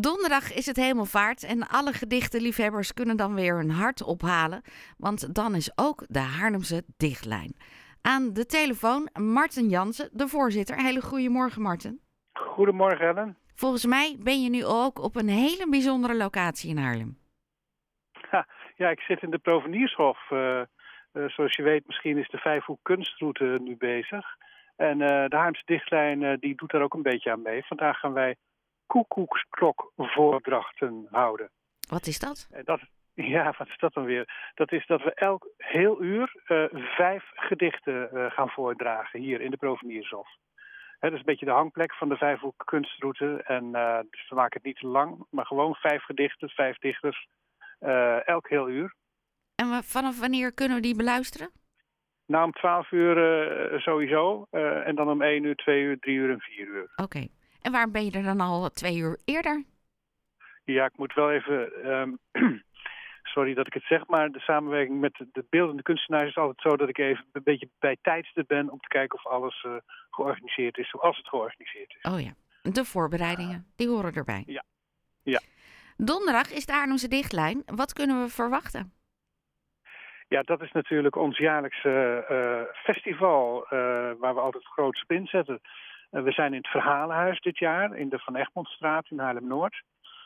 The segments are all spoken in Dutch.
Donderdag is het hemelvaart en alle gedichtenliefhebbers kunnen dan weer hun hart ophalen, want dan is ook de Haarlemse dichtlijn. Aan de telefoon Marten Jansen, de voorzitter. Hele goedemorgen Marten. Goedemorgen Ellen. Volgens mij ben je nu ook op een hele bijzondere locatie in Haarlem. Ja, ik zit in de Proveniershof. Uh, zoals je weet, misschien is de Vijfhoek Kunstroute nu bezig. En uh, de Haarlemse dichtlijn die doet daar ook een beetje aan mee. Vandaag gaan wij koekoeksklok-voordrachten houden. Wat is dat? dat? Ja, wat is dat dan weer? Dat is dat we elk heel uur uh, vijf gedichten uh, gaan voordragen hier in de Proveniershof. dat is een beetje de hangplek van de Vijfhoek kunstroute. En uh, dus we maken het niet te lang, maar gewoon vijf gedichten, vijf dichters, elk heel uur. En vanaf wanneer kunnen we die beluisteren? Nou, om twaalf uur sowieso. en dan om één uur, twee uur, drie uur en vier uur. Oké. Okay. En waarom ben je er dan al twee uur eerder? Ja, ik moet wel even. Um, sorry dat ik het zeg, maar de samenwerking met de beeldende kunstenaars is altijd zo dat ik even een beetje bij tijdstip ben om te kijken of alles uh, georganiseerd is zoals het georganiseerd is. Oh ja, de voorbereidingen, die horen erbij. Ja. ja. Donderdag is de Arnhemse dichtlijn. Wat kunnen we verwachten? Ja, dat is natuurlijk ons jaarlijkse uh, festival uh, waar we altijd groot op inzetten. Uh, we zijn in het Verhalenhuis dit jaar, in de Van Egmondstraat in Haarlem-Noord.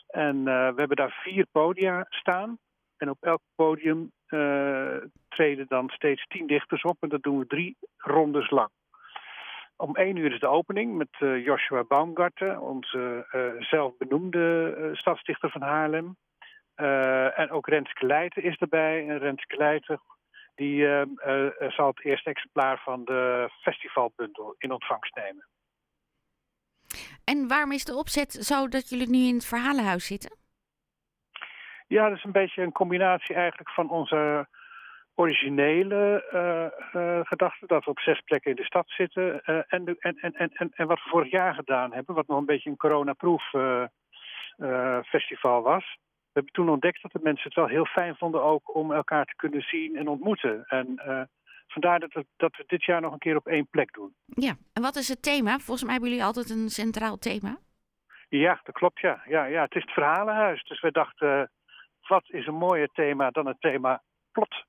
En we hebben daar vier podia staan. En op elk podium uh, treden dan steeds tien dichters op. En dat doen we drie rondes lang. Om één uur is de opening met uh, Joshua Baumgarten, onze uh, zelfbenoemde stadsdichter van Haarlem. en ook Renske Leijten is erbij. En Renske Leijten die, zal het eerste exemplaar van de festivalbundel in ontvangst nemen. En waarom is de opzet zo dat jullie nu in het verhalenhuis zitten? Ja, dat is een beetje een combinatie eigenlijk van onze originele uh, uh, gedachte dat we op zes plekken in de stad zitten uh, en, en, en, en, en wat we vorig jaar gedaan hebben, wat nog een beetje een coronaproof festival was. We hebben toen ontdekt dat de mensen het wel heel fijn vonden ook om elkaar te kunnen zien en ontmoeten. En vandaar dat we, dat we dit jaar nog een keer op één plek doen. Ja, en wat is het thema? Volgens mij hebben jullie altijd een centraal thema. Ja, dat klopt ja. Ja, ja het is het verhalenhuis. Dus we dachten wat is een mooier thema dan het thema plot?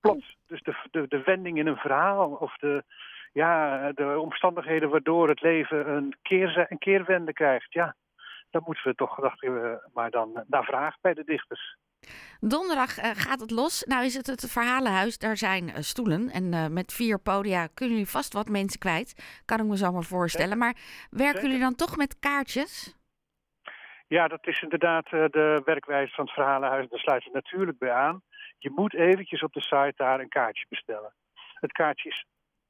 Plot. Dus de, de, de wending in een verhaal of de, ja, de omstandigheden waardoor het leven een, keer, een keerwende krijgt. Ja, dan moeten we toch, dachten we, maar dan naar vraag bij de dichters. Donderdag uh, gaat het los. Nou is het het Verhalenhuis. Daar zijn uh, stoelen. En uh, met vier podia kunnen jullie vast wat mensen kwijt. Kan ik me zo maar voorstellen. Maar werken jullie dan toch met kaartjes? Ja, dat is inderdaad de werkwijze van het Verhalenhuis. Daar sluit het natuurlijk bij aan. Je moet eventjes op de site daar een kaartje bestellen. Het kaartje is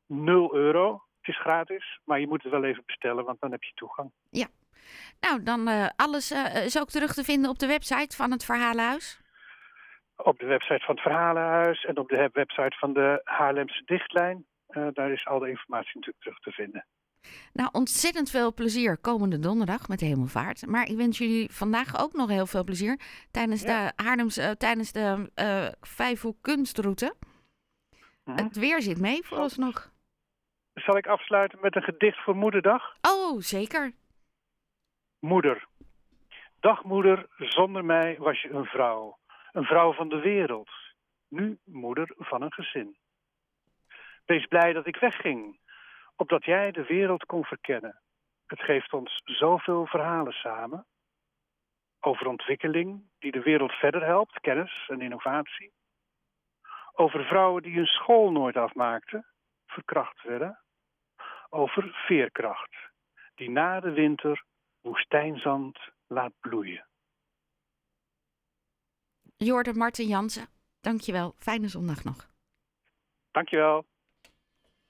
0 euro. Het is gratis, maar je moet het wel even bestellen, want dan heb je toegang. Ja. Nou, dan alles is ook terug te vinden op de website van het Verhalenhuis? Op de website van het Verhalenhuis en op de website van de Haarlemse Dichtlijn. daar is al de informatie natuurlijk terug te vinden. Nou, ontzettend veel plezier komende donderdag met de Hemelvaart. Maar ik wens jullie vandaag ook nog heel veel plezier tijdens de Haarlems, uh, tijdens de uh, Vijfhoek Kunstroute. Hm? Het weer zit mee vooralsnog. Zal ik afsluiten met een gedicht voor Moederdag? Oh, zeker. Moeder. Dag moeder, zonder mij was je een vrouw. Een vrouw van de wereld. Nu moeder van een gezin. Wees blij dat ik wegging opdat jij de wereld kon verkennen. Het geeft ons zoveel verhalen samen. Over ontwikkeling die de wereld verder helpt, kennis en innovatie. Over vrouwen die hun school nooit afmaakten, verkracht werden. Over veerkracht, die na de winter woestijnzand laat bloeien. Jorde Marten Jansen, dankjewel. Fijne zondag nog. Dankjewel.